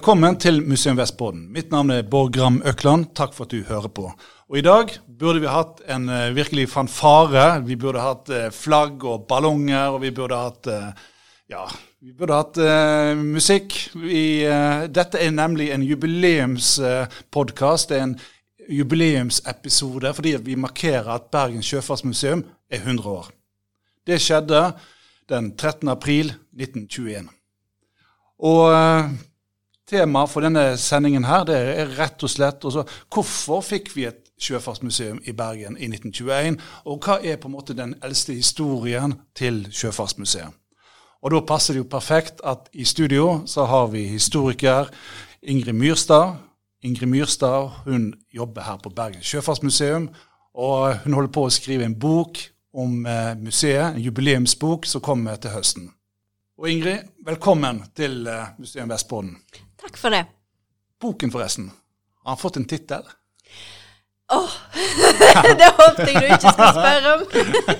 Velkommen til Museum Vestboden. Mitt navn er Bård Gram Økland. Takk for at du hører på. Og I dag burde vi hatt en uh, virkelig fanfare. Vi burde hatt uh, flagg og ballonger, og vi burde hatt uh, ja, vi burde hatt musikk. Vi, dette er nemlig en jubileumspodkast. det er en jubileumsepisode fordi vi markerer at Bergen sjøfartsmuseum er 100 år. Det skjedde den 13. april 1921. Og Temaet for denne sendingen her, det er rett og slett også, hvorfor fikk vi et sjøfartsmuseum i Bergen i 1921, og hva er på en måte den eldste historien til Sjøfartsmuseet? Og Da passer det jo perfekt at i studio så har vi historiker Ingrid Myrstad. Ingrid Myrstad hun jobber her på Bergen sjøfartsmuseum, og hun holder på å skrive en bok om eh, museet, en jubileumsbok som kommer til høsten. Og Ingrid, velkommen til eh, Museum Vestbodden. Takk for det. Boken, forresten. Har han fått en tittel? Åh, oh, det håpet jeg du ikke skulle spørre om.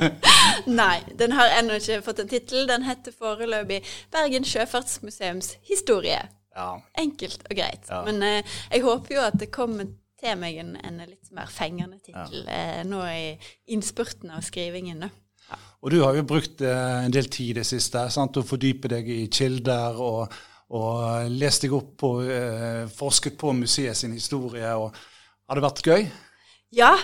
Nei, den har ennå ikke fått en tittel. Den heter foreløpig Bergen sjøfartsmuseums historie. Ja. Enkelt og greit. Ja. Men eh, jeg håper jo at det kommer til meg en, en litt mer fengende tittel ja. eh, nå i innspurten av skrivingen. Ja. Og du har jo brukt eh, en del tid det siste sant, å fordype deg i kilder og og lest deg opp på, eh, forsket på museet sin historie. og Har det vært gøy? Ja,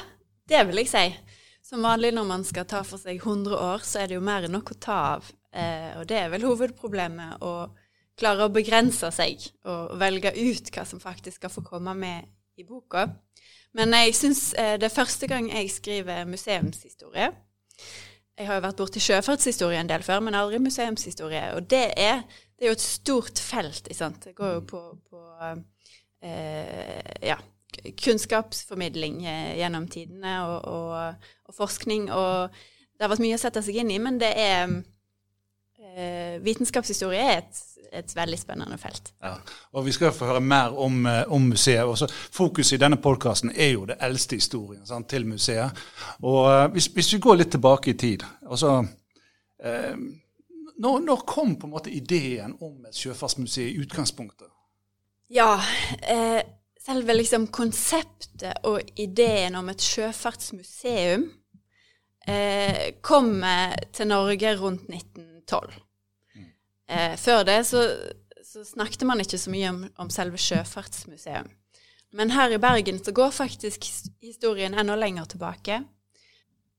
det vil jeg si. Som vanlig når man skal ta for seg 100 år, så er det jo mer enn nok å ta av. Eh, og det er vel hovedproblemet, å klare å begrense seg og velge ut hva som faktisk skal få komme med i boka. Men jeg syns eh, det er første gang jeg skriver museumshistorie. Jeg har jo vært borti sjøfartshistorie en del før, men aldri museumshistorie. Og det er det er jo et stort felt. Det går jo på, på eh, ja, kunnskapsformidling eh, gjennom tidene og, og, og, forskning. Og det har vært mye å sette seg inn i, men det er eh, Vitenskapshistorie er et, et, veldig spennende felt. Ja, og Vi skal få høre mer om, eh, om museet. Også fokuset i denne podkasten er jo det eldste historien sant, til museet. Og uh, hvis, hvis, vi går litt tilbake i tid altså, uh, når, når, kom på en måte ideen om et sjøfartsmuseum i utgangspunktet? Ja, eh, selve liksom konseptet og ideen om et sjøfartsmuseum eh, kom til Norge rundt 1912. Mm. Eh, før det så, så, snakket man ikke så mye om, om selve sjøfartsmuseum. Men her i Bergen så går faktisk historien enda lenger tilbake.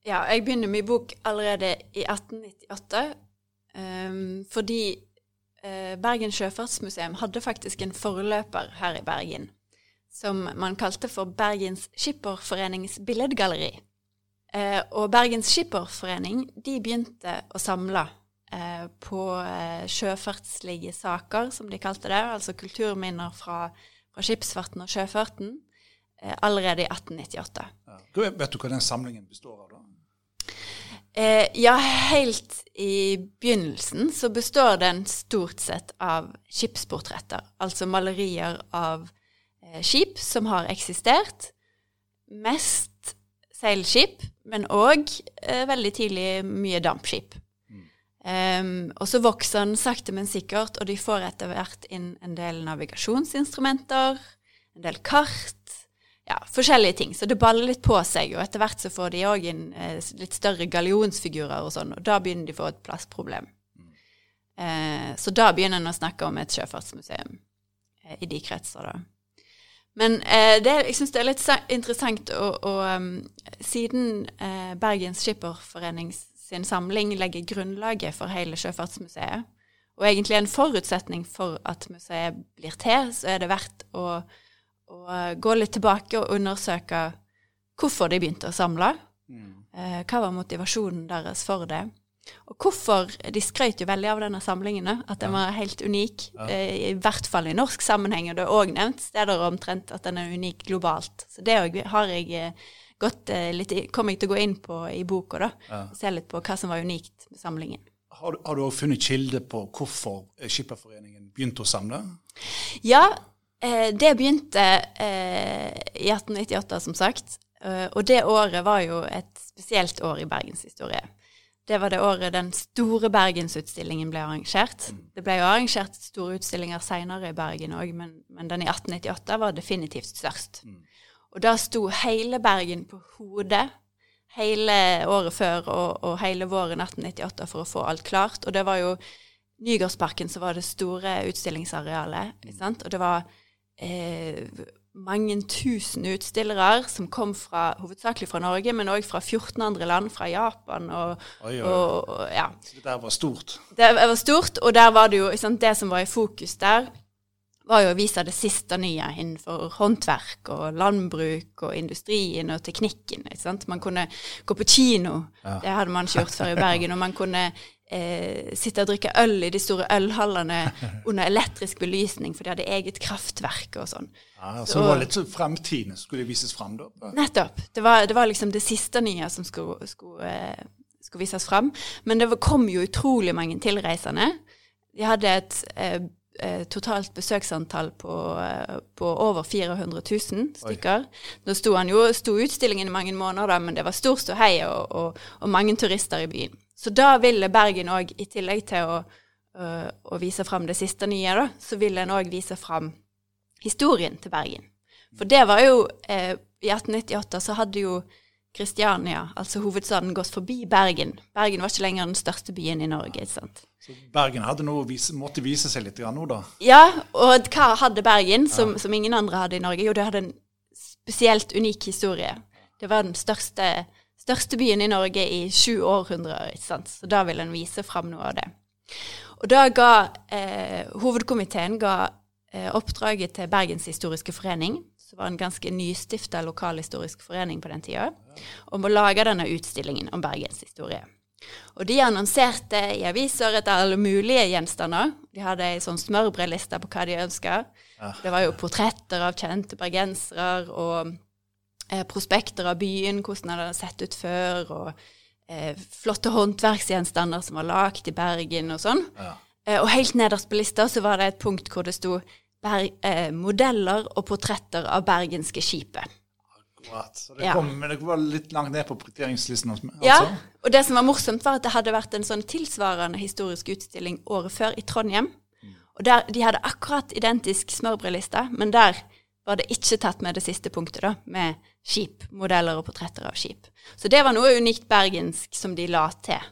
Ja, jeg begynner min bok allerede i 1898 Um, fordi uh, Bergen sjøfartsmuseum hadde faktisk en forløper her i Bergen som man kalte for Bergens Skipperforenings billedgalleri. Uh, og Bergens Skipperforening de begynte å samle uh, på sjøfartslige saker, som de kalte det, altså kulturminner fra, fra skipsfarten og sjøfarten, allerede i 1898. Ja. Vet du hva den samlingen består av? Eh, ja, helt i begynnelsen så består den stort sett av skipsportretter. Altså malerier av eh, skip som har eksistert. Mest seilskip, men òg eh, veldig tidlig mye dampskip. Mm. Um, og så vokser den sakte, men sikkert, og de får etter hvert inn en del navigasjonsinstrumenter, en del kart ja, forskjellige ting. Så det baller litt på seg, og etter hvert så får de òg inn eh, litt større gallionsfigurer og sånn, og da begynner de å få et plassproblem. Eh, så da begynner en å snakke om et sjøfartsmuseum eh, i de kretser, da. Men eh, det, jeg syns det er litt interessant å, å um, Siden eh, Bergens Skipperforening sin samling legger grunnlaget for hele Sjøfartsmuseet, og egentlig en forutsetning for at museet blir til, så er det verdt å å eh, gå litt tilbake og undersøke hvorfor de begynte å samle. Mm. Eh, hva var motivasjonen deres for det? Og hvorfor De skrøt jo veldig av denne samlingen, at den var helt unik. Ja. Eh, I hvert fall i norsk sammenheng, og det er òg nevnt steder omtrent at den er unik globalt. Så det har jeg gått litt kommer jeg til å gå inn på i boka, da. Ja. Se litt på hva som var unikt med samlingen. Har, har du òg funnet kilde på hvorfor Skipperforeningen begynte å samle? Ja, det begynte eh, i 1898, som sagt. Eh, og det året var jo et spesielt år i bergenshistorie. det var det året den store Bergensutstillingen ble arrangert. Det ble jo arrangert store utstillinger seinere i Bergen òg, men, men, den i 1898 var definitivt størst. Og da sto hele Bergen på hodet hele året før og, og hele våren 1898 for å få alt klart. Og det var jo Nygårdsparken som var det store utstillingsarealet. Ikke sant? Og det var eh, mange tusen utstillere som kom fra, hovedsakelig fra Norge, men òg fra 14 andre land, fra Japan og, Oi, oi, og, og ja. Så det der var stort. Det var stort, og der var det jo sant, Det som var i fokus der, var jo å vise det siste nye innenfor håndverk og landbruk og industrien og teknikken. Man kunne gå på kino, det hadde man ikke gjort før i Bergen. Og man kunne eh, sitte og drikke øl i de store ølhallene under elektrisk belysning, for de hadde eget kraftverk og sånn. Ja, så det var litt så framtiden skulle vises frem, da. Nettopp. Det var, det var liksom det siste nye som skulle, skulle, eh, skulle vises fram. Men det kom jo utrolig mange tilreisende. De hadde et eh, eh, totalt besøksantall på, eh, på over 400 000 stykker. Nå sto, han jo, sto utstillingen i mange måneder, da, men det var stor ståhei og, og, og mange turister i byen. Så da ville Bergen òg, i tillegg til å, å, å vise fram det siste nye, da, så ville en òg vise fram historien til Bergen. For det var jo eh, I 1898 så hadde jo Kristiania, altså hovedstaden, gått forbi Bergen. Bergen var ikke lenger den største byen i Norge. ikke sant? Så Bergen hadde noe å vise, måtte vise seg litt nå, da. Ja, og hva hadde Bergen som, som ingen andre hadde i Norge? Jo, det hadde en spesielt unik historie. Det var den største, største byen i Norge i sju århundrer, ikke sant? så da vil en vise fram noe av det. Og da ga eh, hovedkomiteen ga eh, oppdraget til Bergens historiske forening, som var en ganske nystifta lokalhistorisk forening på den tida, om å lage denne utstillingen om Bergens historie. Og de annonserte i aviser etter alle mulige gjenstander. De hadde ei sånn smørbrødliste på hva de ønska. Det var jo portretter av kjente bergensere og eh, prospekter av byen, hvordan den hadde sett ut før, og eh, flotte håndverksgjenstander som var lagd i Bergen og sånn. Eh, og helt nederst på lista så var det et punkt hvor det sto eh, modeller og portretter av bergenske skipet. Akkurat. Så det, Ja. kom, men det var litt langt ned på prioriteringslisten. Altså. Ja, og det som var morsomt, var at det hadde vært en sånn tilsvarende historisk utstilling året før i Trondheim. Og der, De hadde akkurat identisk smørbrødliste, men der var det ikke tatt med det siste punktet, da, med skip, modeller og portretter av skip. Så det var noe unikt bergensk som de la til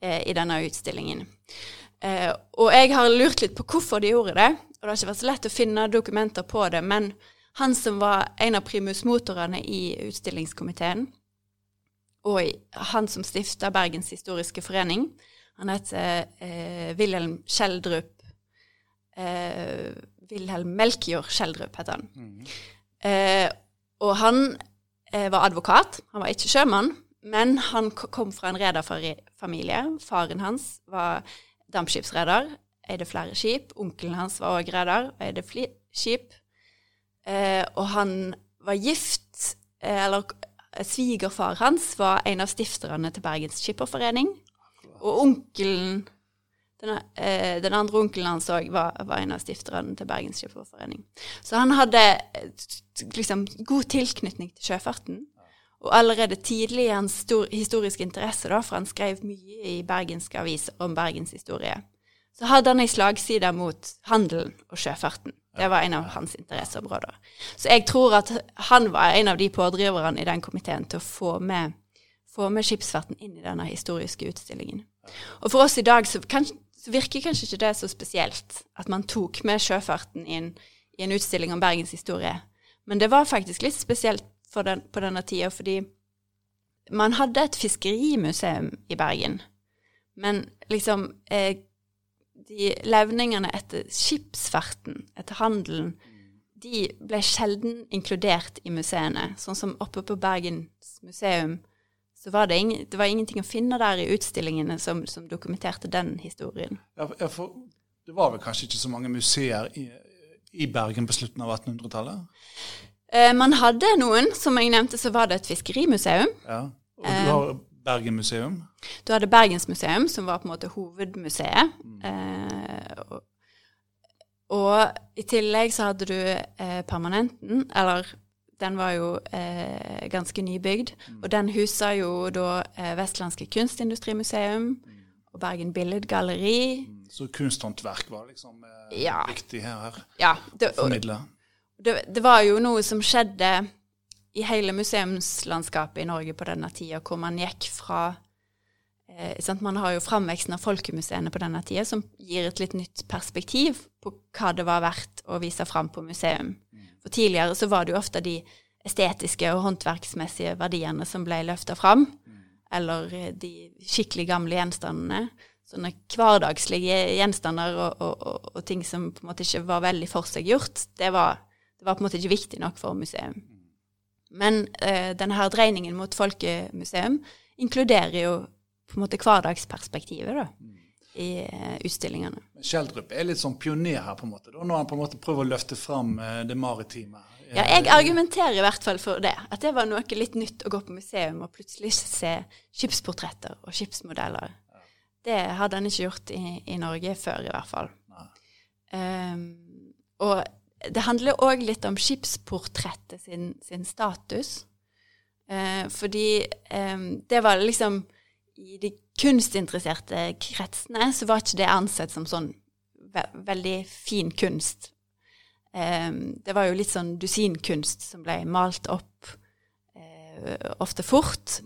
eh, i denne utstillingen. Eh, og jeg har lurt litt på hvorfor de gjorde det, og det har ikke vært så lett å finne dokumenter på det, men han som var en av primusmotorene i utstillingskomiteen, og han som stifta Bergens historiske forening. Han heter eh, Wilhelm Schjelderup eh, Wilhelm Melkjord Schjelderup, heter han. Eh, og han eh, var advokat. Han var ikke sjømann, men han kom fra en rederfamilie. Faren hans var dampskipsreder, eide flere skip. Onkelen hans var òg reder, eide skip. Eh, og han var gift, eh, eller eh, svigerfar hans var en av stifterne til Bergens Skipperforening. Og onkelen den, eh, den andre onkelen hans òg var, var en av stifterne til Bergens Sjøfartsforening. Så han hadde eh, liksom god tilknytning til sjøfarten. Og allerede tidlig hans stor, historiske interesse, da, for han skrev mye i bergenske aviser om Bergens historie, så hadde han ei slagside mot handelen og sjøfarten. Det var en av hans interesseområder. Så jeg tror at han var en av de pådriverne i den komiteen til å få med, få med skipsfarten inn i denne historiske utstillingen. Og for oss i dag så, kan, så virker kanskje ikke det så spesielt at man tok med sjøfarten inn i en utstilling om Bergens historie. Men det var faktisk litt spesielt den, på denne tida, fordi man hadde et fiskerimuseum i Bergen. Men liksom eh, de levningene etter skipsfarten, etter handelen, de ble sjelden inkludert i museene. Sånn som oppe på Bergens museum, så var det, ing, det var ingenting å finne der i utstillingene som, som dokumenterte den historien. Ja, for det var vel kanskje ikke så mange museer i, i Bergen på slutten av 1800-tallet? Eh, man hadde noen, som jeg nevnte, så var det et fiskerimuseum. Ja. Og du har Bergen museum? Du hadde Bergensmuseum, som var på en måte hovedmuseet. Eh, og, og i tillegg så hadde du eh, Permanenten, eller den var jo eh, ganske nybygd. Og den husa jo da eh, Vestlandske Kunstindustrimuseum og Bergen Billedgalleri. Så kunsthåndverk var liksom eh, Ja. viktig her, her Ja, det, å formidle. det, det var jo noe som skjedde i hele museumslandskapet i Norge på denne tida, hvor man gikk fra eh? Man har jo framveksten av folkemuseene på denne tida, som gir et litt nytt perspektiv på hva det var verdt å vise fram på museum. For tidligere så var det jo ofte de estetiske og håndverksmessige verdiene som ble løfta fram, eller eh, de skikkelig gamle gjenstandene. Sånne hverdagslige gjenstander og, og, og, og ting som på en måte ikke var veldig forseggjort, det var, det var på en måte ikke viktig nok for museum. Men eh, denne her dreiningen mot folkemuseum inkluderer jo på en måte hverdagsperspektivet da, i eh, utstillingene. Schjelderup er litt sånn pioner her, på en måte, da, når han på en måte prøver å løfte fram eh, det maritime. Ja, jeg argumenterer i hvert fall for det. At det var noe litt nytt å gå på museum og plutselig se skipsportretter og skipsmodeller. Det hadde han ikke gjort i, i Norge før, i hvert fall. Um, og det handler òg litt om skipsportrettet sin, sin status. Uh, fordi um, det var liksom I de kunstinteresserte kretsene så var ikke det ansett som sånn ve veldig fin kunst. Um, det var jo litt sånn dusinkunst som ble malt opp uh, ofte fort.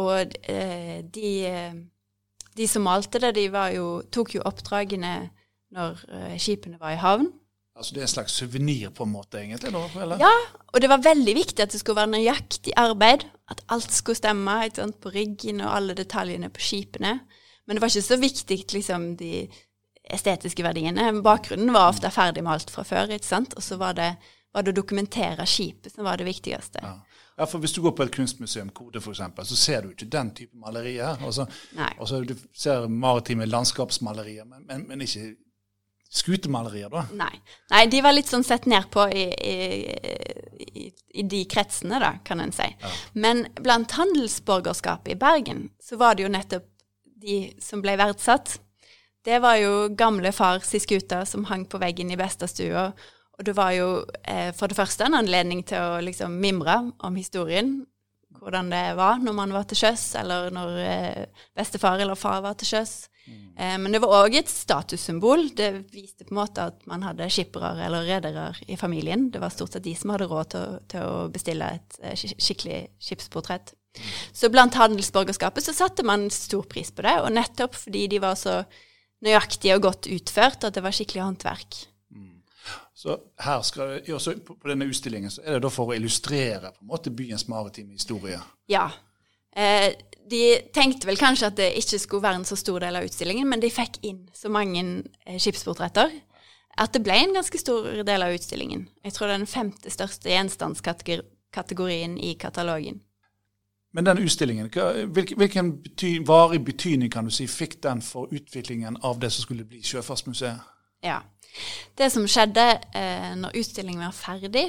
Og uh, de, de som malte det, de jo, tok jo oppdragene når uh, skipene var i havn. Altså Det er en slags suvenir, på en måte, egentlig? da, eller? Ja, og det var veldig viktig at det skulle være nøyaktig arbeid. At alt skulle stemme sant, på riggen og alle detaljene på skipene. Men det var ikke så viktig liksom de estetiske verdiene. Bakgrunnen var ofte ferdigmalt fra før. ikke sant? Og så var det, var det å dokumentere skipet som var det viktigste. Ja. ja, for Hvis du går på et kunstmuseum, Kode f.eks., så ser du ikke den type malerier. Altså, Nei. altså, du ser maritime landskapsmalerier, men, men, men ikke skutemalerier, da. Nei. Nei, de var litt sånn sett ned på i, i, i, i de kretsene, da, kan en si. Men blant handelsborgerskapet i Bergen, så var det jo nettopp de som ble verdsatt. Det var jo gamle far si skute som hang på veggen i bestastua. Og det var jo eh, for det første en anledning til å liksom mimre om historien. Hvordan det var når man var til sjøs, eller når eh, bestefar eller far var til sjøs. Eh, men det var òg et statussymbol. Det viste på en måte at man hadde skippere eller redere i familien. Det var stort sett de som hadde råd til, til å bestille et eh, skikkelig skipsportrett. Så blant handelsborgerskapet så satte man stor pris på det, og nettopp fordi de var så nøyaktige og godt utført, at det var skikkelig håndverk. Så her skal, på denne utstillingen så er det da for å illustrere på en måte byens maritime historie. Ja. Eh, de tenkte vel kanskje at det ikke skulle være en så stor del av utstillingen, men de fikk inn så mange eh, skipsportretter at det ble en ganske stor del av utstillingen. Jeg tror det er den femte største gjenstandskategorien i katalogen. Men den utstillingen, hvilken, hvilken bety, varig betydning kan du si fikk den for utviklingen av det som skulle bli Sjøfartsmuseet? Ja. Det som skjedde eh, når utstillingen var ferdig,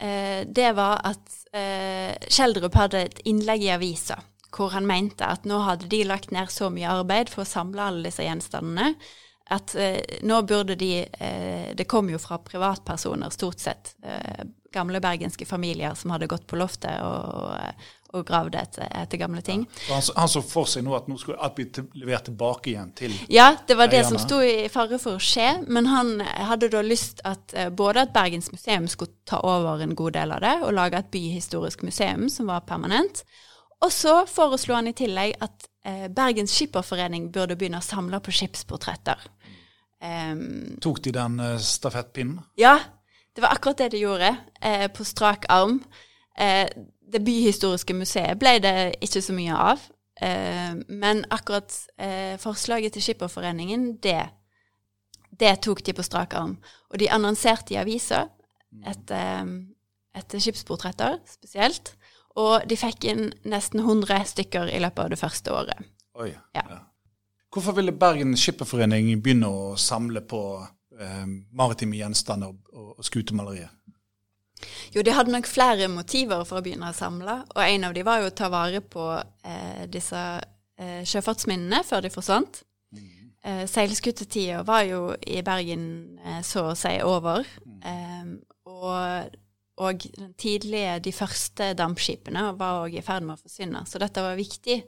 det var at eh, Schjelderup hadde et innlegg i avisa hvor han mente at nå hadde de lagt ned så mye arbeid for å samle alle disse gjenstandene, at eh, nå burde de eh, Det kom jo fra privatpersoner, stort sett. Eh, gamle bergenske familier som hadde gått på loftet og, og gravd etter, etter gamle ting. Ja, Han, han så for seg nå at nå skulle alt bli til, levert tilbake igjen til Ja, det var det Eierne. som sto i fare for å skje, men han hadde da lyst at eh, både at Bergens museum skulle ta over en god del av det, og lage et byhistorisk museum som var permanent. Og så foreslo han i tillegg at eh, Bergens Skipperforening burde begynne å samle på skipsportretter. Um, Tok de den eh, stafettpinnen? ja, det var akkurat det de gjorde, eh, på strak arm. Eh, det byhistoriske museet ble det ikke så mye av. Eh, men akkurat eh, forslaget til Skipperforeningen, det, det tok de på strak arm. Og de annonserte i avisa etter, etter skipsportretter spesielt. Og de fikk inn nesten 100 stykker i løpet av det første året. Oi. Ja. Hvorfor ville Bergen Skipperforening begynne å samle på eh, maritime gjenstander og, og, og skutemalerier? Jo, de hadde nok flere motiver for å begynne å samle, og en av de var jo å ta vare på eh, disse eh, sjøfartsminnene før de forsvant. Eh, Seilskutetida var jo i Bergen eh, så å si over, eh, og, og tidlige, de første dampskipene var òg i ferd med å forsvinne. Så dette var viktig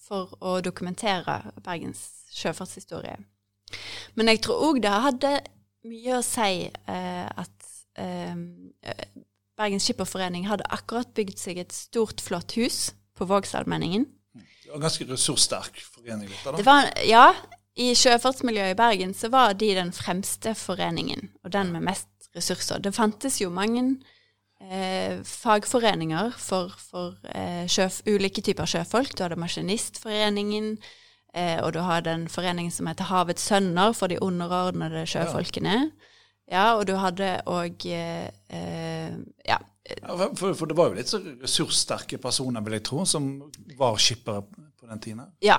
for å dokumentere Bergens sjøfartshistorie. Men jeg tror òg det hadde mye å si eh, at eh, Bergens Skipperforening hadde akkurat bygd seg et stort, flott hus på Vågsallmenningen. Det var ganske ressurssterk forening? Dette, da. Det var, ja, i sjøfartsmiljøet i Bergen så var de den fremste foreningen, og den med mest ressurser. Det fantes jo mange eh, fagforeninger for, for eh, sjøf, ulike typer sjøfolk. Du hadde Maskinistforeningen, eh, og du hadde en forening som heter Havets sønner for de underordnede sjøfolkene. Ja, og du hadde òg eh, eh, Ja. Ja, for, for det var jo litt så ressurssterke personer, vil jeg tro, som var skippere på den tiden. Ja,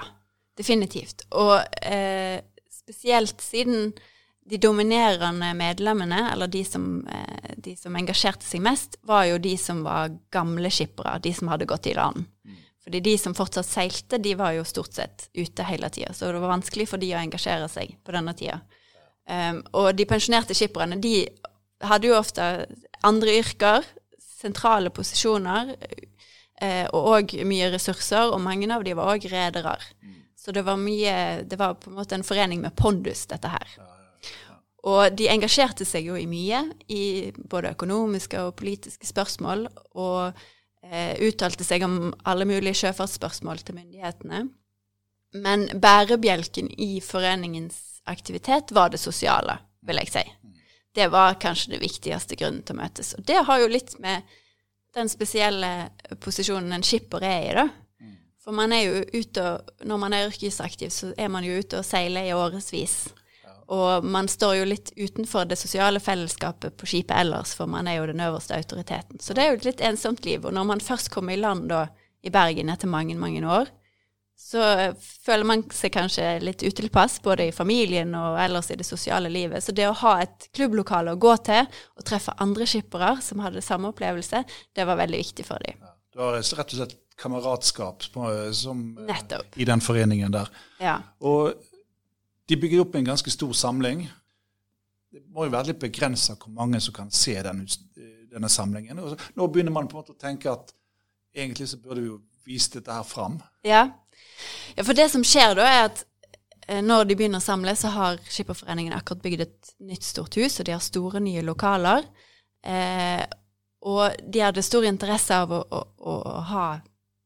definitivt. Og eh, spesielt siden de dominerende medlemmene, eller de som, eh, de som, engasjerte seg mest, var jo de som var gamle skippere, de som hadde gått i land. Mm. Fordi de som fortsatt seilte, de var jo stort sett ute hele tida, så det var vanskelig for de å engasjere seg på denne tida. Um, og de pensjonerte skipperne, de hadde jo ofte andre yrker, sentrale posisjoner, eh, og òg mye ressurser, og mange av de var òg redere. Så det var mye Det var på en måte en forening med pondus, dette her. Og de engasjerte seg jo i mye, i både økonomiske og politiske spørsmål, og eh, uttalte seg om alle mulige sjøfartsspørsmål til myndighetene. Men bærebjelken i foreningens aktivitet var det sosiale, vil jeg si. Det var kanskje det viktigste grunnen til å møtes. Og det har jo litt med den spesielle posisjonen en skipper er i, da. For man er jo ute og, når man er yrkesaktiv, så er man jo ute og seiler i årevis. Og man står jo litt utenfor det sosiale fellesskapet på skipet ellers, for man er jo den øverste autoriteten. Så det er jo et litt ensomt liv. Og når man først kommer i land da, i Bergen etter mange, mange år, så føler man seg kanskje litt utilpass, både i familien og ellers i det sosiale livet. Så det å ha et klubblokale å gå til og treffe andre skippere som hadde samme opplevelse, det var veldig viktig for dem. Ja, du har rett og slett kameratskap som, i den foreningen der. Ja. Og de bygger opp en ganske stor samling. Det må jo være litt begrensa hvor mange som kan se denne, denne samlingen. Og nå begynner man på en måte å tenke at egentlig så burde vi jo vise dette her fram. Ja, ja, for det som skjer da, er at eh, når de begynner å samle, så har Skipperforeningen akkurat bygd et nytt stort hus, og de har store, nye lokaler. Eh, og de hadde stor interesse av å, å, å ha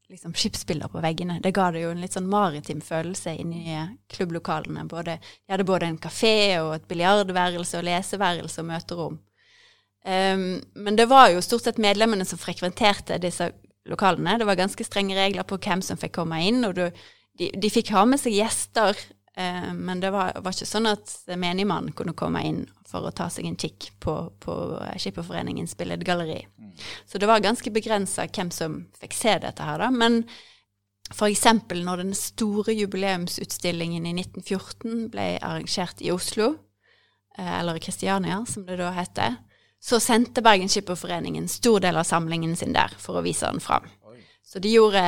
liksom, skipsbilder på veggene. Det ga det jo en litt sånn maritim følelse inni klubblokalene. Både, de hadde både en kafé og et biljardværelse og leseværelse og møterom. Um, men det var jo stort sett medlemmene som frekventerte disse lokalene. Det var ganske strenge regler på hvem som fikk komme inn. og du, de, de, fikk ha med seg gjester, eh, men det var, var, ikke sånn at menigmann kunne komme inn for å ta seg en kikk på, på Skipperforeningens billedgalleri. Mm. Så det var ganske begrensa hvem som fikk se dette her, da. Men f.eks. når den store jubileumsutstillingen i 1914 ble arrangert i Oslo, eh, eller Kristiania, som det da heter, så sendte Bergen Skipperforening en stor del av samlingen sin der for å vise den fram. Så de gjorde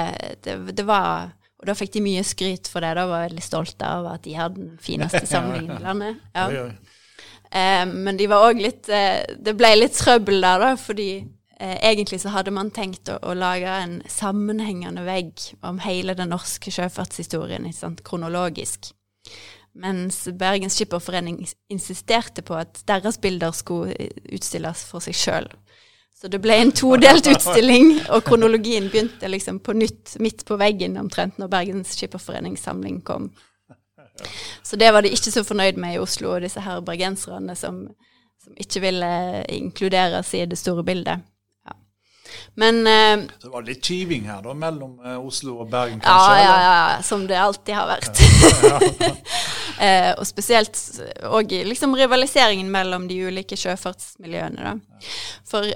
det, det, var Og da fikk de mye skryt for det. Da var jeg veldig stolte av at de hadde den fineste samlingen i landet. Ja. Eh, men de var òg litt eh, Det ble litt trøbbel der, da, fordi eh, egentlig så hadde man tenkt å, å, lage en sammenhengende vegg om hele den norske sjøfartshistorien, ikke sant, kronologisk. Mens Bergens Skipperforening insisterte på at deres bilder skulle utstilles for seg sjøl. Så det ble en todelt utstilling, og kronologien begynte liksom på nytt midt på veggen omtrent når Bergens Skipperforenings samling kom. Så det var de ikke så fornøyd med i Oslo, disse her bergenserne som, som ikke ville inkluderes i det store bildet. Men uh, det var litt tyving her, da, mellom uh, Oslo og Bergen, kanskje? Ja, ja, ja, som det alltid har vært. uh, og spesielt òg liksom rivaliseringen mellom de ulike sjøfartsmiljøene, da. For,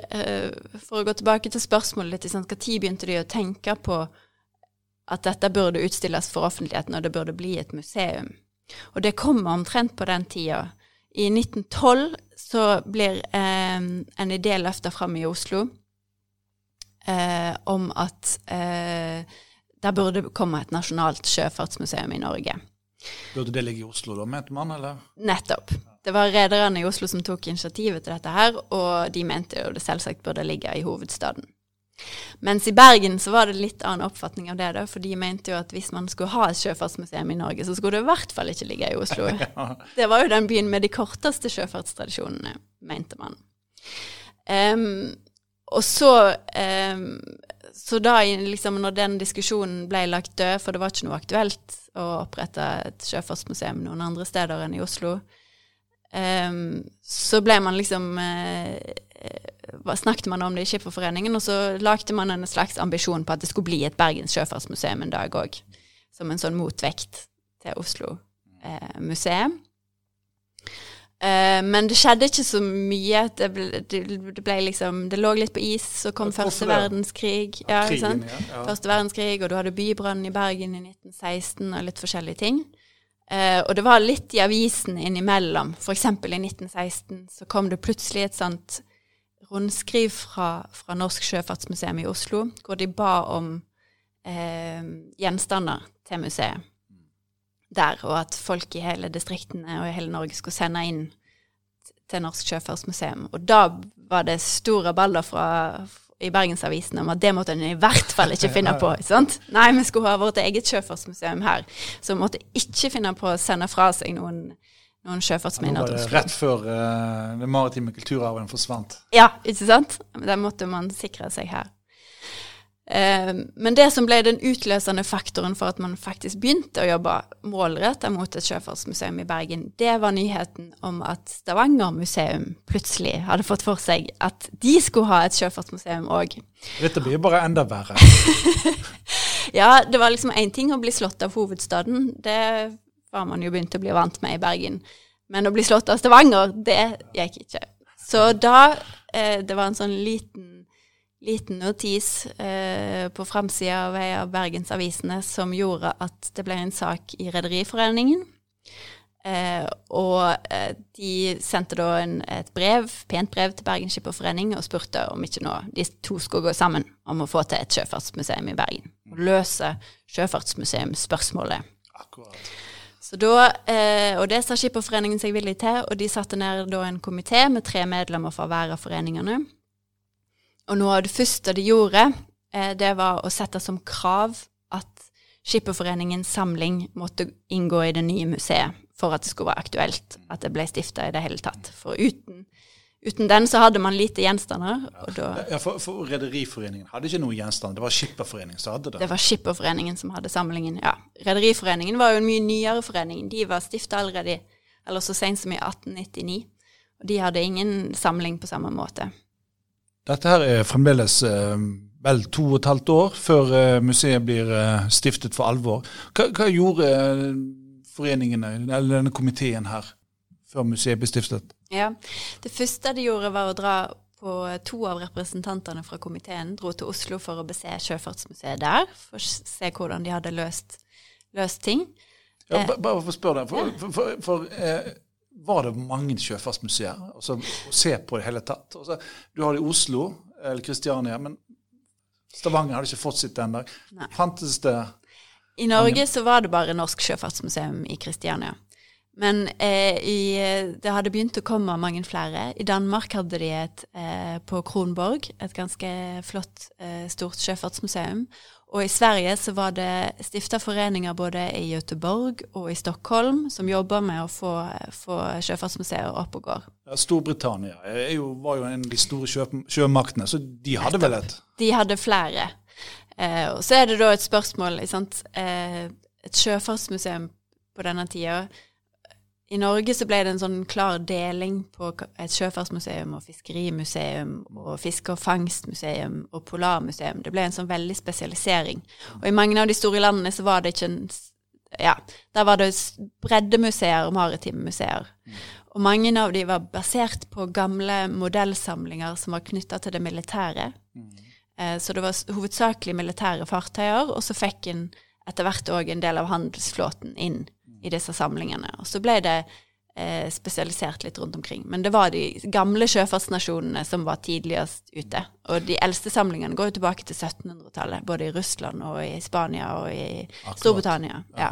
for å gå tilbake til spørsmålet litt, når begynte de å tenke på at dette burde utstilles for offentligheten, og det burde bli et museum? Og det kommer omtrent på den tida. I 1912 så blir eh, en idé løfta fram i Oslo eh, om at eh, det burde komme et nasjonalt sjøfartsmuseum i Norge. Burde det ligge i Oslo, da, mente man? eller? Nettopp. Det var rederne i Oslo som tok initiativet til dette her, og de mente jo det selvsagt burde ligge i hovedstaden. Mens i Bergen så var det litt annen oppfatning av det, da, for de mente jo at hvis man skulle ha et sjøfartsmuseum i Norge, så skulle det i hvert fall ikke ligge i Oslo. Det var jo den byen med de korteste sjøfartstradisjonene, mente man. Um, og så um, Så da liksom når den diskusjonen ble lagt død, for det var ikke noe aktuelt å opprette et sjøfartsmuseum noen andre steder enn i Oslo, um, så ble man liksom uh, snakket man om det i Skipperforeningen, og så lagde man en slags ambisjon på at det skulle bli et Bergens sjøfartsmuseum en dag òg. Som en sånn motvekt til Oslo eh, museum. Eh, men det skjedde ikke så mye. Det ble, det ble, liksom Det lå litt på is, så kom første verdenskrig. Ja, krigen, ja, ja. Første verdenskrig, og du hadde bybrann i Bergen i 1916 og litt forskjellige ting. Uh, og det var litt i avisen innimellom. Eksempel i 1916 så kom det plutselig et sånt rundskriv fra, fra Norsk Sjøfartsmuseum i Oslo, hvor de ba om uh, gjenstander til museet der, og at folk i hele distriktene og i hele Norge skulle sende inn til Norsk Sjøfartsmuseum. Og da var det store baller fra, i Bergensavisen om at det måtte en i hvert fall ikke finne på. sant? Nei, vi skulle ha vårt eget sjøfartsmuseum her, så vi måtte ikke finne på å sende fra seg noen, noen sjøfartsminner. Ja, det rett før uh, den maritime kulturarven forsvant. Ja, ikke sant? Det måtte man sikre seg her. Eh, men det som ble den utløsende faktoren for at man faktisk begynte å jobbe målrettet mot et sjøfartsmuseum i Bergen, det var nyheten om at Stavanger museum plutselig hadde fått for seg at de skulle ha et sjøfartsmuseum òg. Dette blir bare enda verre. ja, det var liksom én ting å bli slått av hovedstaden. Det var man jo begynt å bli vant med i Bergen. Men å bli slått av Stavanger, det gikk ikke. Så da eh, Det var en sånn liten liten notis eh, på framsida av ei av bergensavisene som gjorde at det ble en sak i Rederiforeningen. Eh, og eh, de sendte da en, et brev, pent brev til Bergen Skipperforening og spurte om ikke nå de to skulle gå sammen om å få til et sjøfartsmuseum i Bergen. Og løse sjøfartsmuseumsspørsmålet. Akkurat. Så da, eh, og det sa Skipperforeningen seg villig til, og de satte ned da en komité med tre medlemmer fra hver av foreningene og noe av det første de gjorde, eh, det var å sette som krav at Skipperforeningens samling måtte inngå i det nye museet for at det skulle være aktuelt at det ble stifta i det hele tatt. For uten, uten, den så hadde man lite gjenstander. ja, For, for Rederiforeningen hadde ikke noe gjenstand, det var Skipperforeningen som hadde det? Det var Skipperforeningen som hadde samlingen, ja. Rederiforeningen var jo en mye nyere forening. De var stifta allerede eller så sent som i 1899. Og de hadde ingen samling på samme måte. Dette her er fremdeles eh, vel to og et halvt år før eh, museet blir eh, stiftet for alvor. Hva, hva gjorde foreningene, eller denne komiteen her, før museet ble stiftet? Ja, Det første de gjorde, var å dra på to av representantene fra komiteen dro til Oslo for å bese Sjøfartsmuseet der, for å se hvordan de hadde løst, løst ting. Ja, bare for å spørre deg, for, for, for, for eh, var det mange sjøfartsmuseer altså, å se på i det hele tatt. Altså, du har det i Oslo eller Kristiania, men Stavanger hadde ikke fått sitt ennå. Fantes det I Norge så var det bare Norsk sjøfartsmuseum i Kristiania. Men eh, i, det hadde begynt å komme mange flere. I Danmark hadde de et eh, på Kronborg, et ganske flott, eh, stort sjøfartsmuseum. Og i Sverige så var det stifta foreninger både i Göteborg og i Stockholm som jobber med å få, få sjøfartsmuseer opp og går. Ja, Storbritannia jo, var jo en av de store sjø, sjømaktene, så de hadde vel et? De hadde flere. Eh, og så er det da et spørsmål eh, Et sjøfartsmuseum på denne tida i Norge så ble det en sånn klar deling på et sjøfartsmuseum og fiskerimuseum og fiske- og fangstmuseum og polarmuseum. Det ble en sånn veldig spesialisering. Og i mange av de store landene så var det ikke en Ja, der var det breddemuseer og maritime museer. Og mange av de var basert på gamle modellsamlinger som var knytta til det militære. Eh, så det var hovedsakelig militære fartøyer, og så fikk en etter hvert òg en del av handelsflåten inn i disse samlingene. Og så ble det eh, spesialisert litt rundt omkring. Men det var de gamle sjøfartsnasjonene som var tidligst ute. Og de eldste samlingene går jo tilbake til 1700-tallet, både i Russland og i Spania og i Akkurat. Storbritannia. Ja.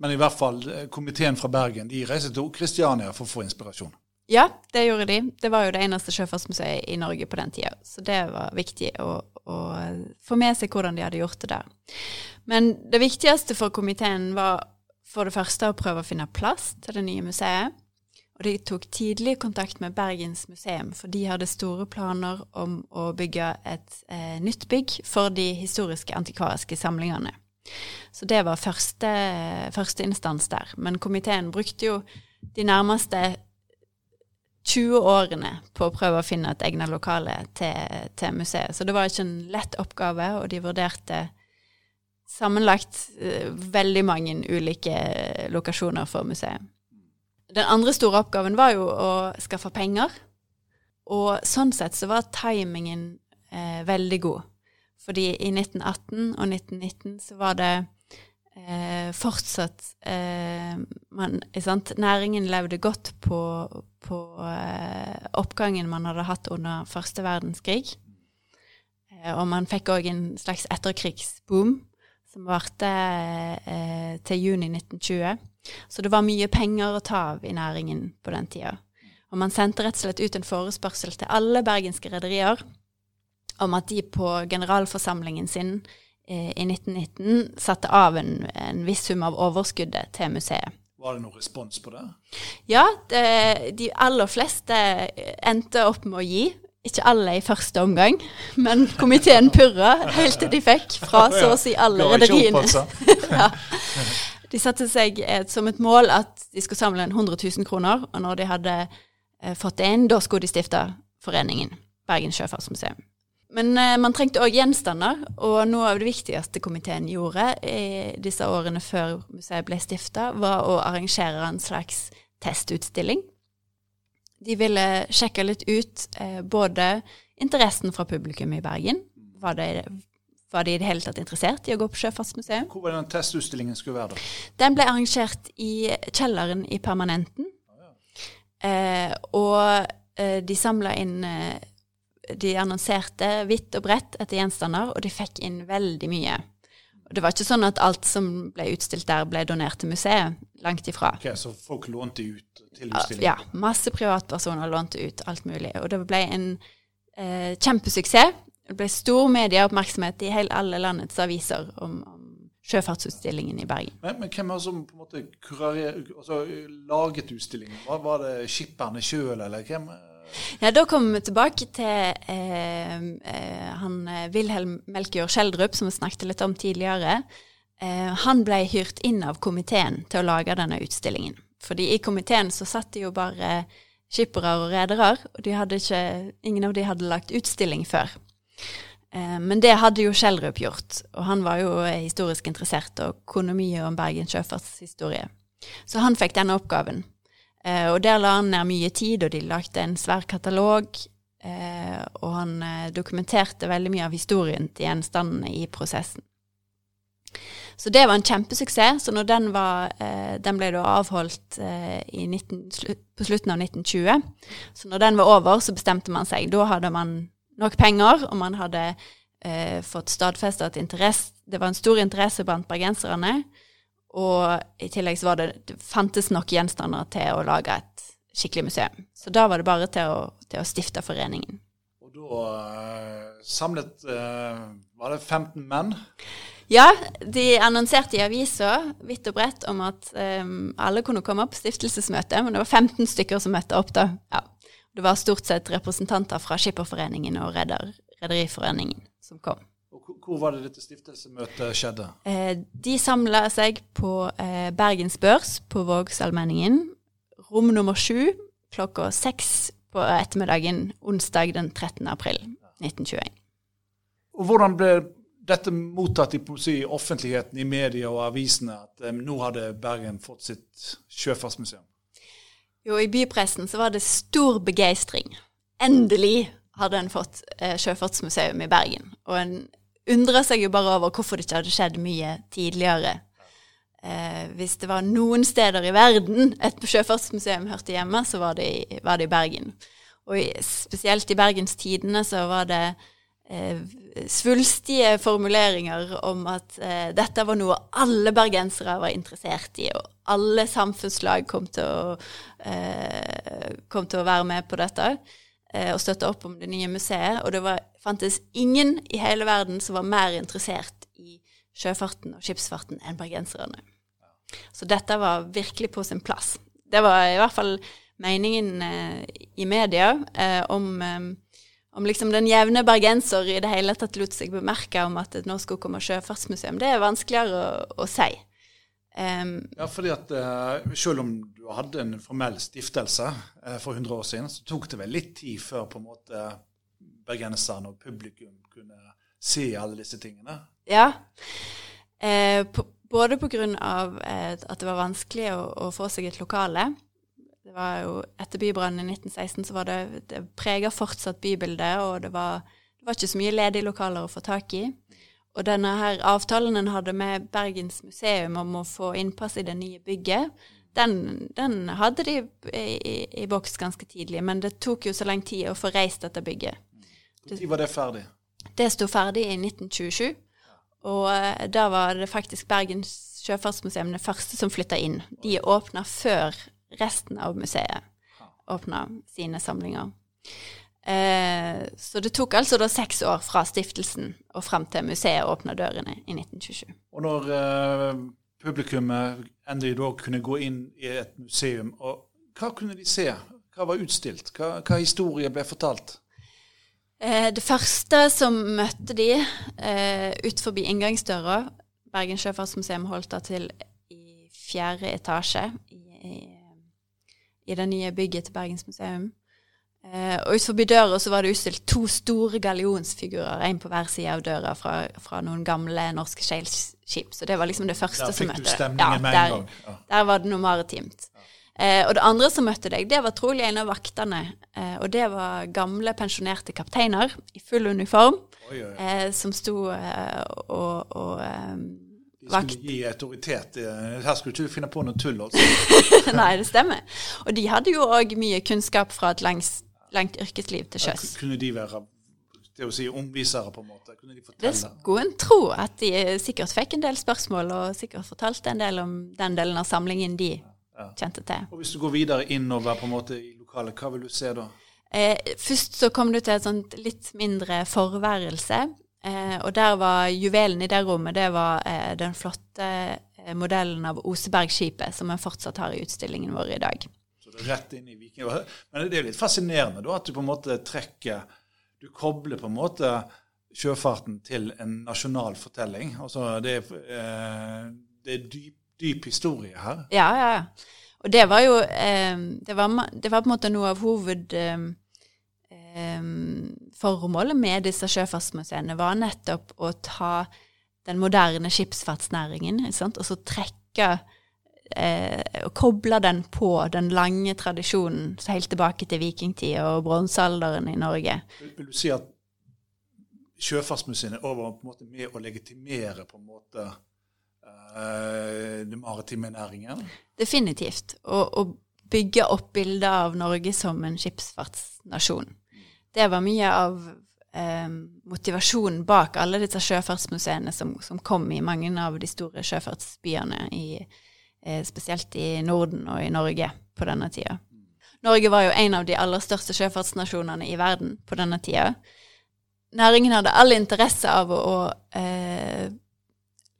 Men i hvert fall eh, komiteen fra Bergen de reiste til Kristiania for å få inspirasjon. Ja, det gjorde de. Det var jo det eneste sjøfartsmuseet i Norge på den tida. Så det var viktig å, å, få med seg hvordan de hadde gjort det der. Men det viktigste for komiteen var for det første å prøve å finne plass til det nye museet. Og de tok tidlig kontakt med Bergens museum, for de hadde store planer om å bygge et eh, nytt bygg for de historiske antikvariske samlingene. Så det var første, første instans der. Men komiteen brukte jo de nærmeste 20 årene på å prøve å finne et egnet lokale til, til, museet. Så det var ikke en lett oppgave, og de vurderte sammenlagt uh, veldig mange ulike lokasjoner for museet. Den andre store oppgaven var jo å skaffe penger. Og sånn sett så var timingen eh, veldig god. Fordi i 1918 og 1919 så var det eh, fortsatt eh, man, Næringen levde godt på, på eh, oppgangen man hadde hatt under første verdenskrig. Eh, og man fikk òg en slags etterkrigsboom som varte eh, til juni 1920. Så det var mye penger å ta av i næringen på den tida. Og man sendte rett og slett ut en forespørsel til alle bergenske rederier om at de på generalforsamlingen sin eh, i 1919 satte av en, en, viss sum av overskuddet til museet. Var det noen respons på det? Ja, det, de aller fleste endte opp med å gi. Ikke alle i første omgang, men komiteen purra helt til de fikk fra så å si alle rederiene. ja. De satte seg et, som et mål at de skulle samle inn 100 000 kroner, og når de hadde eh, fått det inn, da skulle de stifte foreningen Bergen Sjøfartsmuseum. Men eh, man trengte òg gjenstander, og noe av det viktigste komiteen gjorde i disse årene før museet ble stifta, var å arrangere en slags testutstilling. De ville sjekke litt ut eh, både interessen fra publikum i Bergen. Var det var de i det hele tatt interessert i å gå på Sjøfartsmuseum. Hvor var den testutstillingen skulle være? da? Den ble arrangert i kjelleren i Permanenten. Ah, ja. eh, og eh, de samla inn eh, De annonserte vidt og bredt etter gjenstander, og de fikk inn veldig mye. Det var ikke sånn at alt som ble utstilt der, ble donert til museet. Langt ifra. Ok, Så folk lånte ut til utstillingen? Ja, masse privatpersoner lånte ut alt mulig. Og det ble en eh, kjempesuksess. Det ble stor medieoppmerksomhet i hele alle landets aviser om, om sjøfartsutstillingen i Bergen. Men, men hvem det som på en måte kurerer, altså, laget utstillingen? Var, var det skipperne sjøl, eller hvem? Ja, Da kommer vi tilbake til eh, eh, han eh, Wilhelm Melkjord Schjelderup, som vi snakket litt om tidligere. Eh, han ble hyrt inn av komiteen til å lage denne utstillingen. Fordi i komiteen så satt det jo bare skippere og redere, og de ikke, ingen av de hadde lagt utstilling før. Eh, men det hadde jo Schjelderup gjort, og han var jo historisk interessert og kunne mye om Bergen sjøfartshistorie. Så han fikk denne oppgaven. Eh, og der la han ned mye tid, og de lagde en svær katalog. Eh, og han dokumenterte veldig mye av historien til gjenstandene i prosessen. Så det var en kjempesuksess. Så når den var Den ble avholdt 19, på slutten av 1920. Så når den var over, så bestemte man seg. Da hadde man nok penger, og man hadde eh, fått stadfesta at interesse, det var en stor interesse blant bergenserne. Og i tillegg så var det, det fantes nok gjenstander til å lage et skikkelig museum. Så da var det bare til å, til å stifte foreningen. Og da uh, samlet uh, Var det 15 menn? Ja, de annonserte i avisa vidt og bredt om at um, alle kunne komme på stiftelsesmøte, men det var 15 stykker som møtte opp da. Ja. Det var stort sett representanter fra Skipperforeningen og Rederiforeningen som kom. Hvor var det dette stiftelsesmøtet skjedde? Eh, de samla seg på eh, Bergens Børs på Vågsallmenningen, rom nummer sju, klokka seks på ettermiddagen onsdag den 13. april 1921. Og hvordan ble dette mottatt i, i offentligheten, i media og avisene, at eh, nå hadde Bergen fått sitt sjøfartsmuseum? Jo, i bypressen så var det stor begeistring. Endelig hadde en fått eh, Sjøfartsmuseum i Bergen. Og en undrer seg jo bare over hvorfor det ikke hadde skjedd mye tidligere. Eh, hvis det var noen steder i verden et sjøfartsmuseum hørte hjemme, så var det i, var det i Bergen. Og i, spesielt i Bergens Tidende så var det eh, svulstige formuleringer om at eh, dette var noe alle bergensere var interessert i, og alle samfunnslag kom til å, eh, kom til å være med på dette og støtte opp om det nye museet. Og det var, fantes ingen i hele verden som var mer interessert i sjøfarten og skipsfarten enn bergenserne. Så dette var virkelig på sin plass. Det var i hvert fall meningen eh, i media eh, om, eh, om liksom den jevne bergenser i det hele tatt lot seg bemerke om at det nå skulle komme sjøfartsmuseum. Det er vanskeligere å, å si. Um, ja, fordi at uh, Selv om du hadde en formell stiftelse uh, for 100 år siden, så tok det vel litt tid før på en måte bergenserne og publikum kunne se alle disse tingene? Ja. Uh, på, både pga. Uh, at det var vanskelig å, å, få seg et lokale. Det var jo Etter bybrannen i 1916 så var det, det prega fortsatt bybildet, og det var, det var ikke så mye ledige lokaler å få tak i. Og denne her avtalen en hadde med Bergens museum om å få innpass i det nye bygget, den, den hadde de i, i, i, boks ganske tidlig. Men det tok jo så lang tid å få reist dette bygget. Når var det ferdig? Det sto ferdig i 1927. Og uh, da var det faktisk Bergens sjøfartsmuseum det første som flytta inn. De åpna før resten av museet åpna sine samlinger. Eh, så det tok altså da seks år fra stiftelsen og frem til museet åpna dørene i 1927. Og når eh, publikummet endelig da kunne gå inn i et museum, og hva kunne de se? Hva var utstilt? Hva, hva historie ble fortalt? Eh, det første som møtte de eh, ut forbi inngangsdøra Bergen sjøfartsmuseum holdt da til i fjerde etasje i, i, i det nye bygget til Bergensmuseum. Og utenfor døra så var det utstilt to store gallionsfigurer, én på hver side av døra, fra, fra noen gamle norske seilskip. Så det var liksom det første som møtte Der stemningen ja, gang. Ja. Der var det noe maritimt. Eh, og det andre som møtte deg, det var trolig en av vaktene. Eh, og det var gamle, pensjonerte kapteiner i full uniform oi, oi. Eh, som sto eh, og, og eh, de skulle gi autoritet. Her skulle du ikke finne på noe tull. Altså. Nei, det stemmer. Og de hadde jo òg mye kunnskap fra et langs langt yrkesliv til sjøs. Kunne de være det å si omvisere, på en måte? Kunne de fortelle? Det skulle en tro at de sikkert fikk en del spørsmål, og sikkert fortalte en del om den delen av samlingen de ja. kjente til. Og Hvis du går videre innover på en måte i lokalet, hva vil du se da? Eh, først så kom du til et sånt litt mindre forværelse. Eh, og der var juvelen i det rommet, det var eh, den flotte eh, modellen av Osebergskipet, som vi fortsatt har i utstillingen vår i dag rett inn i Viking. Men det er litt fascinerende da, at du på en måte trekker Du kobler på en måte sjøfarten til en nasjonal fortelling. Altså det er, eh, det er dyp, dyp, historie her. Ja, ja. Og det var jo eh, det, var, det, var, på en måte noe av hovedformålet eh med disse sjøfartsmuseene, var nettopp å ta den moderne skipsfartsnæringen og så trekke eh, koble den på den lange tradisjonen så helt tilbake til vikingtida og bronsealderen i Norge. Vil, du si at Sjøfartsmuseet er over på en måte med å legitimere på en måte eh, den maritime næringen? Definitivt. Og, bygge opp bildet av Norge som en skipsfartsnasjon. Det var mye av eh, motivasjonen bak alle disse sjøfartsmuseene som, som, kom i mange av de store sjøfartsbyene i, Eh, spesielt i Norden og i Norge på denne tida. Norge var jo en av de aller største sjøfartsnasjonene i verden på denne tida. Næringen hadde all interesse av å, å eh,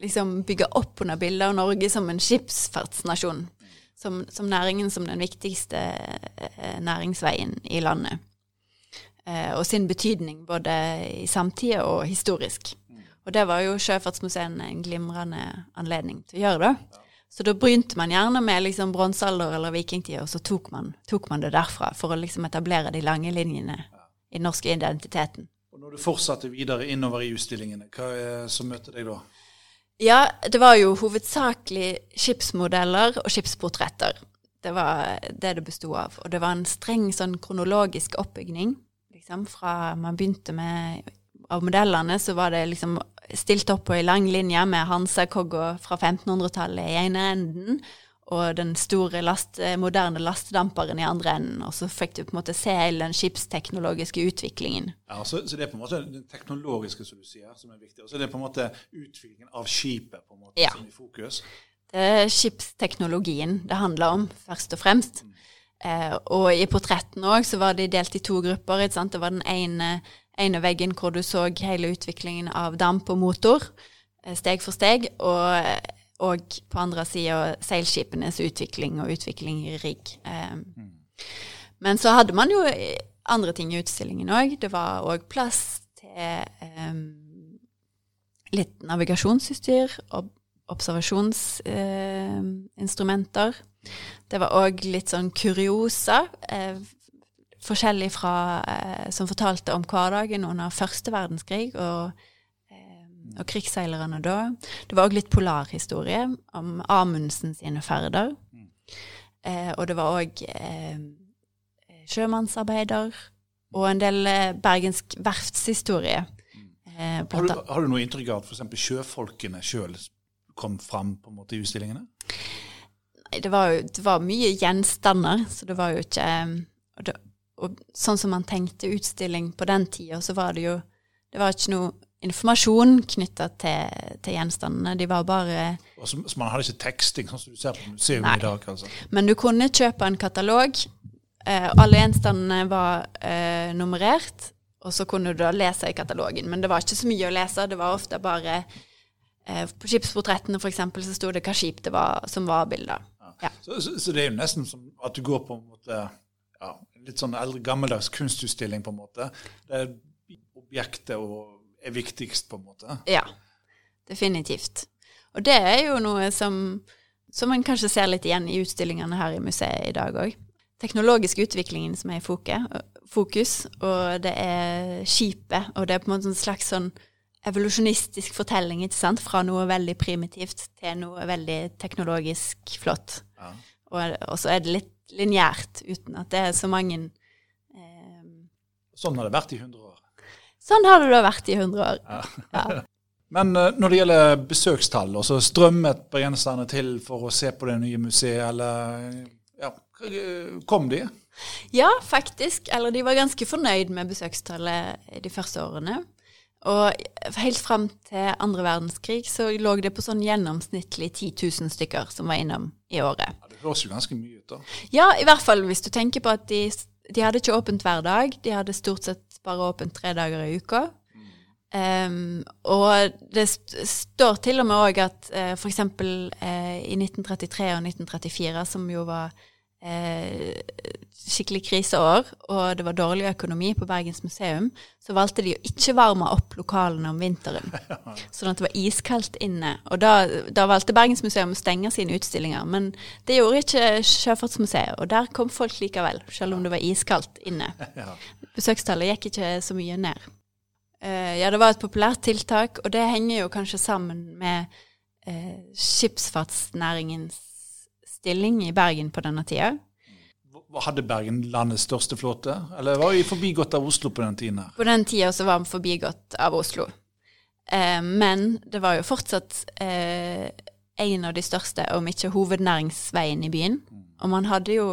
liksom bygge opp under bildet av Norge som en skipsfartsnasjon. Som, som næringen som den viktigste eh, næringsveien i landet. Eh, og sin betydning både i samtida og historisk. Og det var jo Sjøfartsmuseene en glimrende anledning til å gjøre, da. Så da begynte man gjerne med liksom bronsealder eller vikingtid, og så tok man, tok man, det derfra for å liksom etablere de lange linjene i den norske identiteten. Og Når du fortsatte videre innover i utstillingene, hva er som møtte deg da? Ja, det var jo hovedsakelig skipsmodeller og skipsportretter. Det var det det besto av. Og det var en streng sånn kronologisk oppbygning. Liksom, fra man begynte med av modellene, så var det liksom stilt opp på ei lang linje med Hansa-kogga fra 1500-tallet i ene enden, og den store last, moderne lastedamperen i andre enden. Og så fikk du på en måte se hele den skipsteknologiske utviklingen. Ja, så, så, det er på en måte den teknologiske som du sier, som er viktig. Og så er det på en måte utviklingen av skipet på en måte ja. som er i fokus. Det er skipsteknologien det handler om, først og fremst. Mm. Eh, og i portrettene òg så var de delt i to grupper. ikke sant? Det var den ene, ene veggen hvor du så hele utviklingen av damp og motor, eh, steg for steg. og og på andre sida seilskipenes utvikling og utvikling i rigg. Um, mm. Men så hadde man jo andre ting i utstillingen òg. Det var òg plass til litt navigasjonsutstyr og observasjonsinstrumenter. Uh, det var òg litt sånn kuriosa. Uh, forskjellig fra eh, som fortalte om hverdagen under første verdenskrig. og og krigsseilerne da. Det var òg litt polarhistorie om Amundsen sine ferder. Mm. Eh, og det var òg eh, sjømannsarbeider og en del eh, bergensk verftshistorie. Eh, har, du, har, du, noe inntrykk av at f.eks. sjøfolkene sjøl kom fram på en måte i utstillingene? Nei, det var jo det var mye gjenstander, så det var jo ikke eh, det, og sånn som man tenkte utstilling på den tida, så var det jo Det var ikke noe informasjon knytta til, til, gjenstandene. De var bare Så, så man hadde ikke teksting, sånn som du ser på museum Nei. i dag? altså? Men du kunne kjøpe en katalog. Eh, alle gjenstandene var eh, nummerert, og så kunne du da lese i katalogen. Men det var ikke så mye å lese. Det var ofte bare eh, På skipsportrettene f.eks. så sto det hva skip det var som var bilder. Ja. Ja. Så, så, så, det er jo nesten som at du går på en måte ja, litt sånn eldre, gammeldags kunstutstilling, på en måte. Det er objektet er viktigst, på en måte. Ja, definitivt. Og det er jo noe som, som man kanskje ser litt igjen i utstillingene her i museet i dag òg. Teknologisk utviklingen som er i fokus, og det er skipet, og det er på en måte en slags sånn evolusjonistisk fortelling, ikke sant? Fra noe veldig primitivt til noe veldig teknologisk flott. Ja. Og, og, så er det litt lineært, uten at det er så mange eh, Sånn har det vært i 100 år? Sånn har det da vært i 100 år. Ja. Ja. Men uh, når det gjelder besøkstall, så strømmet bergenserne til for å se på det nye museet, eller ja, kom de? Ja, faktisk. Eller de var ganske fornøyd med besøkstallet de første årene. Og helt fram til andre verdenskrig så lå det på sånn gjennomsnittlig 10 000 stykker som var innom i året. Høres jo ganske mye ut, da. Ja, i hvert fall hvis du tenker på at de, de hadde ikke åpent hver dag. De hadde stort sett bare åpent tre dager i uka. Um, og det st står til og med òg at uh, f.eks. Uh, i 1933 og 1934, som jo var uh, skikkelig kriseår, og det var dårlig økonomi på Bergens museum, så valgte de å ikke varme opp lokalene om vinteren. Sånn at det var iskaldt inne. Og da, da valgte Bergens museum å stenge sine utstillinger. Men det gjorde ikke Sjøfartsmuseet, og der kom folk likevel, selv om det var iskaldt inne. besøkstallet gikk ikke så mye ned. Uh, ja, det var et populært tiltak, og det henger jo kanskje sammen med eh, skipsfartsnæringens stilling i Bergen på denne tida. Hadde Bergen landets største flåte, eller var vi forbigått av Oslo på den tiden? På den tida så var vi forbigått av Oslo. Eh, men det var jo fortsatt en av de største, om ikke hovednæringsveien i byen. Mm. Og man hadde jo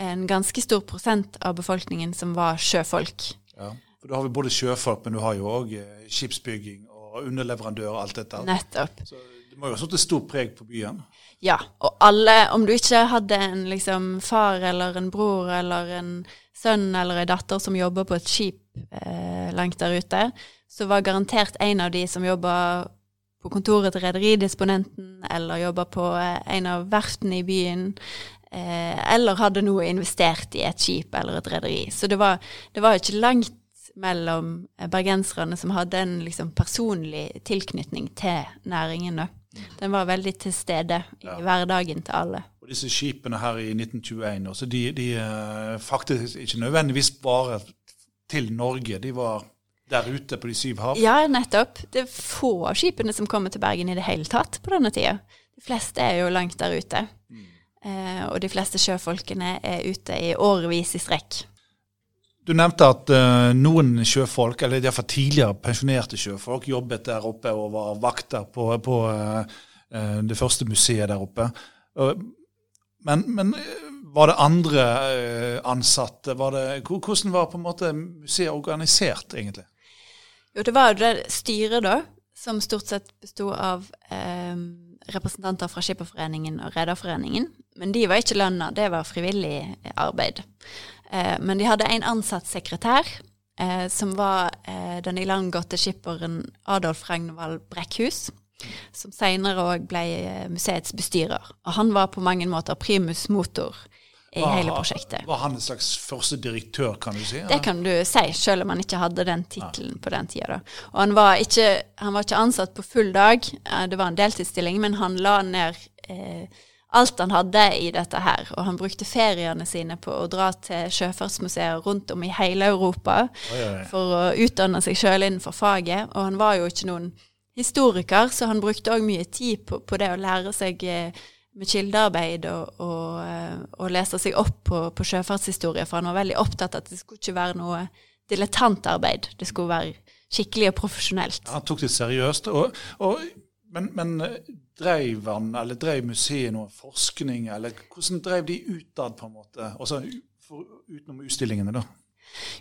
en ganske stor prosent av befolkningen som var sjøfolk. Ja, for Da har vi både sjøfolk, men du har jo òg eh, skipsbygging og underleverandører og alt dette. Nettopp. Så det må jo ha satt et stort preg på byen? Ja, og alle, om du ikke hadde en liksom, far eller en bror eller en sønn eller en datter som jobber på et skip eh, langt der ute, så var garantert en av de som jobba på kontoret til Rederidisponenten eller jobba på eh, en av verftene i byen, eh, eller hadde noe investert i et skip eller et rederi. Så det var, det var ikke langt mellom eh, bergenserne som hadde en liksom, personlig tilknytning til næringen. Den var veldig til stede i ja. hverdagen til alle. Og disse skipene her i 1921 også, de, de uh, faktisk ikke nødvendigvis bare til Norge. De var der ute på de syv hav? Ja, nettopp. Det er få av skipene som kommer til Bergen i det hele tatt på denne tida. De fleste er jo langt der ute. Mm. Eh, og de fleste sjøfolkene er ute i årevis i strekk. Du nevnte at uh, noen sjøfolk, eller iallfall tidligere pensjonerte sjøfolk, jobbet der oppe og var vakter på, på uh, det første museet der oppe. Men, men var det andre ansatte? Var det, hvordan var på en måte museet organisert, egentlig? Jo, det var jo det styret, da, som stort sett besto av representanter fra Skipperforeningen og Rederforeningen. Men de var ikke lønna, det var frivillig arbeid. Eh, men de hadde en ansatt sekretær, eh, som var eh, den ilandgåtte skipperen Adolf Ragnvald Brekkhus som senere òg ble museets bestyrer. Og han var på mange måter primus motor i var, hele prosjektet. Var han en slags første direktør, kan du si? Det kan du si, selv om han ikke hadde den tittelen på den tida. Og han var, ikke, han var, ikke, ansatt på full dag, det var en deltidsstilling, men han la ned eh, alt han hadde i dette her. Og han brukte feriene sine på å dra til sjøfartsmuseer rundt om i hele Europa oi, oi. for å utdanne seg sjøl innenfor faget. Og han var jo ikke noen historiker, så han brukte òg mye tid på, på, det å lære seg eh, med kildearbeid og, og, eh, og, lese seg opp på, på, sjøfartshistorie, for han var veldig opptatt av at det skulle ikke være noe dilettantarbeid. Det skulle være skikkelig og profesjonelt. Han tok det seriøst. Og, men, men drev han, eller drev museet noe forskning, eller hvordan drev de utad, på en måte? Også for, utenom utstillingene, da?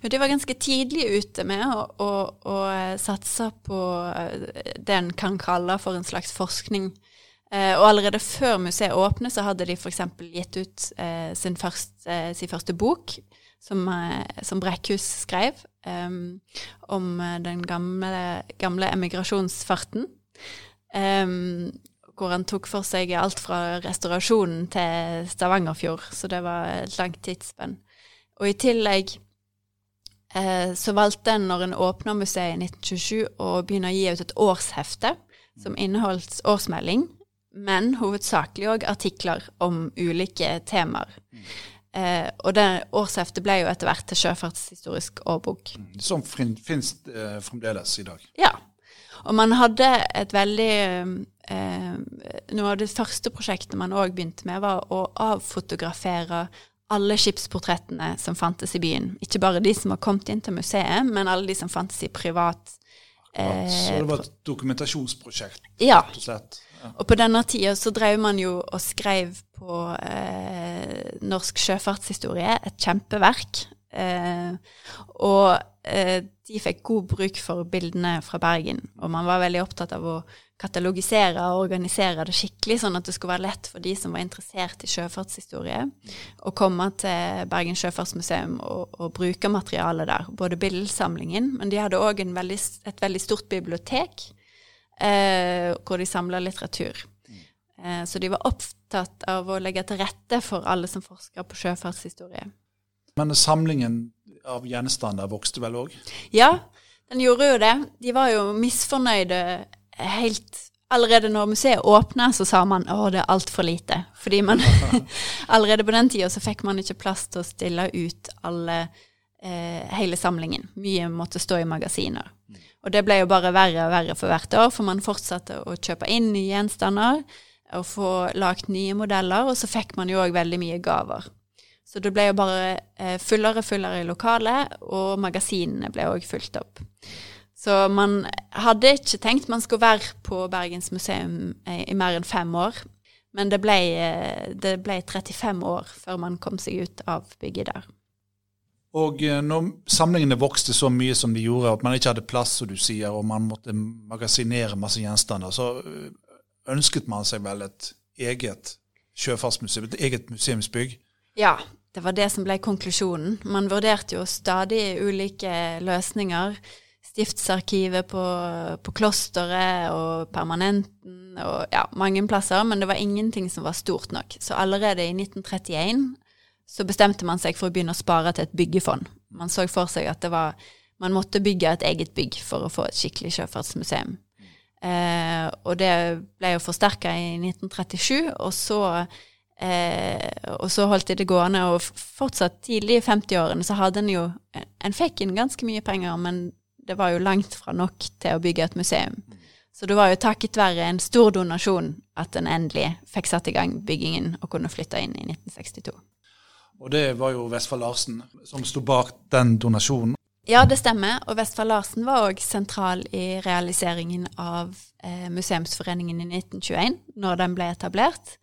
Jo, de var ganske tidlig ute med å, å, å eh, satse på eh, det en kan kalle for en slags forskning. Eh, og allerede før museet åpnet, så hadde de f.eks. gitt ut eh, sin, første, sin, første, bok, som, som Brekkhus skrev, om den gamle, gamle emigrasjonsfarten. Hvor han tok for seg alt fra restaurasjonen til Stavangerfjord, så det var et langt tidsspenn. Og i tillegg eh, så valgte en, når en åpna museet i 1927, å begynne å gi ut et årshefte som inneholdt årsmelding, men hovedsakelig òg artikler om ulike temaer. Eh, og det årsheftet ble jo etter hvert til Sjøfartshistorisk årbok. Mm, som finnes eh, fremdeles i dag. Ja. Og man hadde et veldig eh, Noe av det første prosjektet man òg begynte med, var å avfotografere alle skipsportrettene som fantes i byen. Ikke bare de som har kommet inn til museet, men alle de som fantes i privat eh, Så det var et dokumentasjonsprosjekt? Ja. ja. Og på denne tida så drev man jo og skrev på eh, norsk sjøfartshistorie, et kjempeverk. Eh, og eh, de fikk god bruk for bildene fra Bergen, og man var veldig opptatt av å katalogisere og organisere det skikkelig, sånn at det skulle være lett for de som var interessert i sjøfartshistorie, å komme til Bergen sjøfartsmuseum og, og bruke materialet der. Både bildesamlingen, men de hadde òg et veldig stort bibliotek eh, hvor de samla litteratur. Eh, så de var opptatt av å legge til rette for alle som forsker på sjøfartshistorie. Men samlingen av gjenstander vokste vel òg? Ja, den gjorde jo det. De var jo misfornøyde helt Allerede når museet åpna, så sa man å, det er altfor lite. Fordi man Allerede på den tida så fikk man ikke plass til å stille ut alle eh, hele samlingen. Mye måtte stå i magasiner. Og det ble jo bare verre og verre for hvert år, for man fortsatte å kjøpe inn nye gjenstander og få lagd nye modeller, og så fikk man jo òg veldig mye gaver. Så det ble jo bare eh, fullere og fullere i lokalet, og magasinene ble òg fulgt opp. Så man hadde ikke tenkt man skulle være på Bergens museum i mer enn fem år. Men det ble, det ble 35 år før man kom seg ut av bygget der. Og eh, når samlingene vokste så mye som de gjorde, at man ikke hadde plass, som du sier, og man måtte magasinere masse gjenstander, så eh, ønsket man seg vel et eget sjøfartsmuseum, et eget museumsbygg? Ja, det var det som ble konklusjonen. Man vurderte jo stadig ulike løsninger stiftsarkivet på, på klosteret og Permanenten og ja, mange plasser, men det var ingenting som var stort nok. Så allerede i 1931 så bestemte man seg for å begynne å spare til et byggefond. Man så for seg at var man måtte bygge et eget bygg for å få et skikkelig sjøfartsmuseum. Eh, og det ble jo forsterka i 1937, og så, eh, og så holdt de det gående. Og fortsatt tidlig i 50-årene så hadde en jo En fikk inn ganske mye penger, men det var jo langt fra nok til å bygge et museum. Så det var jo takket være en stor donasjon at en endelig fikk satt i gang byggingen og kunne flytte inn i 1962. Og det var jo Vestfold Larsen som sto bak den donasjonen? Ja, det stemmer. Og Vestfold Larsen var òg sentral i realiseringen av eh, Museumsforeningen i 1921, når den ble etablert.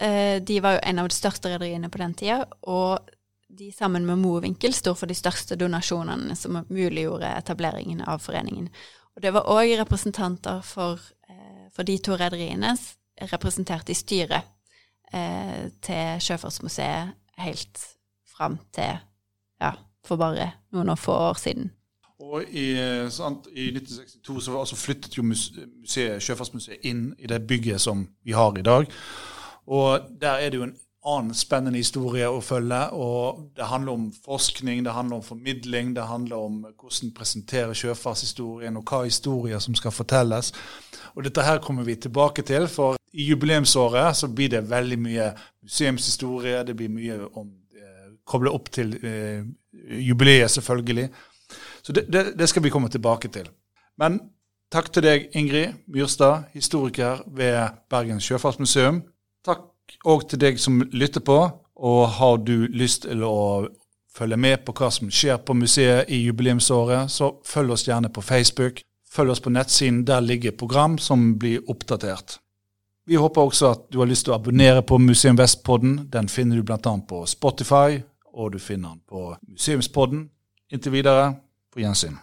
Eh, de var jo en av de største rederiene på den tida, og de sammen med Mowinckel står for de største donasjonene som muliggjorde etableringen av foreningen. Og det var òg representanter for, eh, for, de to rederiene representert i styret eh, til Sjøfartsmuseet helt fram til ja, for bare noen få år siden. Og i, sant, I 1962 så altså flyttet jo museet, Sjøfartsmuseet inn i det bygget som vi har i dag. Og der er det jo en annen spennende historie å følge. og Det handler om forskning, det handler om formidling, det handler om hvordan presentere sjøfartshistorien, og hva historier som skal fortelles. Og Dette her kommer vi tilbake til, for i jubileumsåret så blir det veldig mye museumshistorie. Det blir mye om eh, koble opp til eh, jubileet, selvfølgelig. Så det, det, det skal vi komme tilbake til. Men takk til deg, Ingrid Myrstad, historiker ved Bergens sjøfartsmuseum. Takk òg til deg som lytter på. Og har du lyst til å følge med på hva som skjer på museet i jubileumsåret, så følg oss gjerne på Facebook. Følg oss på nettsiden. Der ligger program som blir oppdatert. Vi håper også at du har lyst til å abonnere på Museum Vest-podden. Den finner du bl.a. på Spotify, og du finner den på Museumspodden. Inntil videre, på gjensyn.